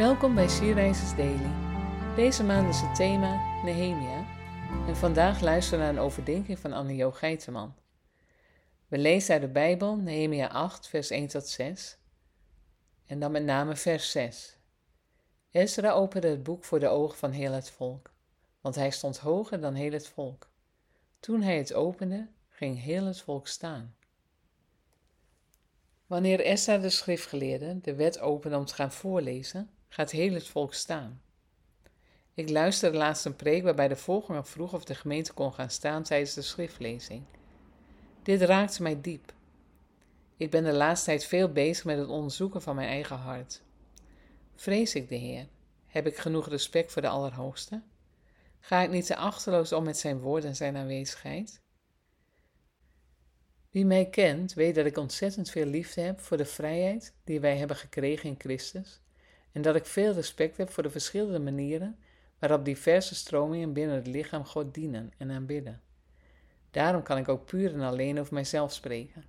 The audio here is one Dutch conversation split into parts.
Welkom bij Sierreizers Daily. Deze maand is het thema Nehemia en vandaag luisteren we naar een overdenking van Anne-Jo Geiteman. We lezen uit de Bijbel Nehemia 8 vers 1 tot 6 en dan met name vers 6. Ezra opende het boek voor de ogen van heel het volk, want hij stond hoger dan heel het volk. Toen hij het opende, ging heel het volk staan. Wanneer Ezra de schriftgeleerde de wet opende om te gaan voorlezen, gaat heel het volk staan. Ik luisterde laatst een preek waarbij de volgende vroeg of de gemeente kon gaan staan tijdens de schriftlezing. Dit raakte mij diep. Ik ben de laatste tijd veel bezig met het onderzoeken van mijn eigen hart. Vrees ik de Heer? Heb ik genoeg respect voor de Allerhoogste? Ga ik niet te achterloos om met zijn woord en zijn aanwezigheid? Wie mij kent, weet dat ik ontzettend veel liefde heb voor de vrijheid die wij hebben gekregen in Christus en dat ik veel respect heb voor de verschillende manieren waarop diverse stromingen binnen het lichaam God dienen en aanbidden. Daarom kan ik ook puur en alleen over mijzelf spreken.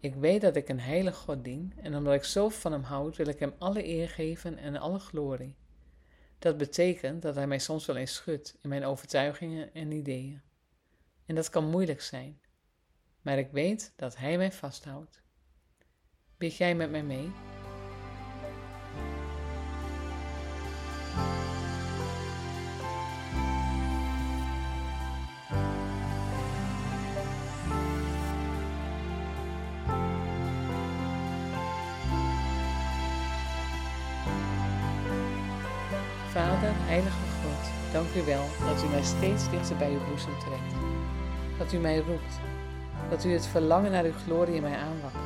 Ik weet dat ik een heilig God dien en omdat ik zo van hem houd, wil ik hem alle eer geven en alle glorie. Dat betekent dat hij mij soms wel eens schudt in mijn overtuigingen en ideeën. En dat kan moeilijk zijn, maar ik weet dat hij mij vasthoudt. Bid jij met mij mee? Vader, Heilige God, dank u wel dat u mij steeds dichter bij uw boezem trekt. Dat u mij roept. Dat u het verlangen naar uw glorie in mij aanwakkert.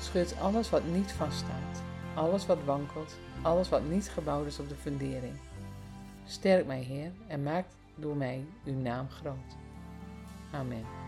Schud alles wat niet vaststaat, alles wat wankelt, alles wat niet gebouwd is op de fundering. Sterk mij, Heer, en maak door mij uw naam groot. Amen.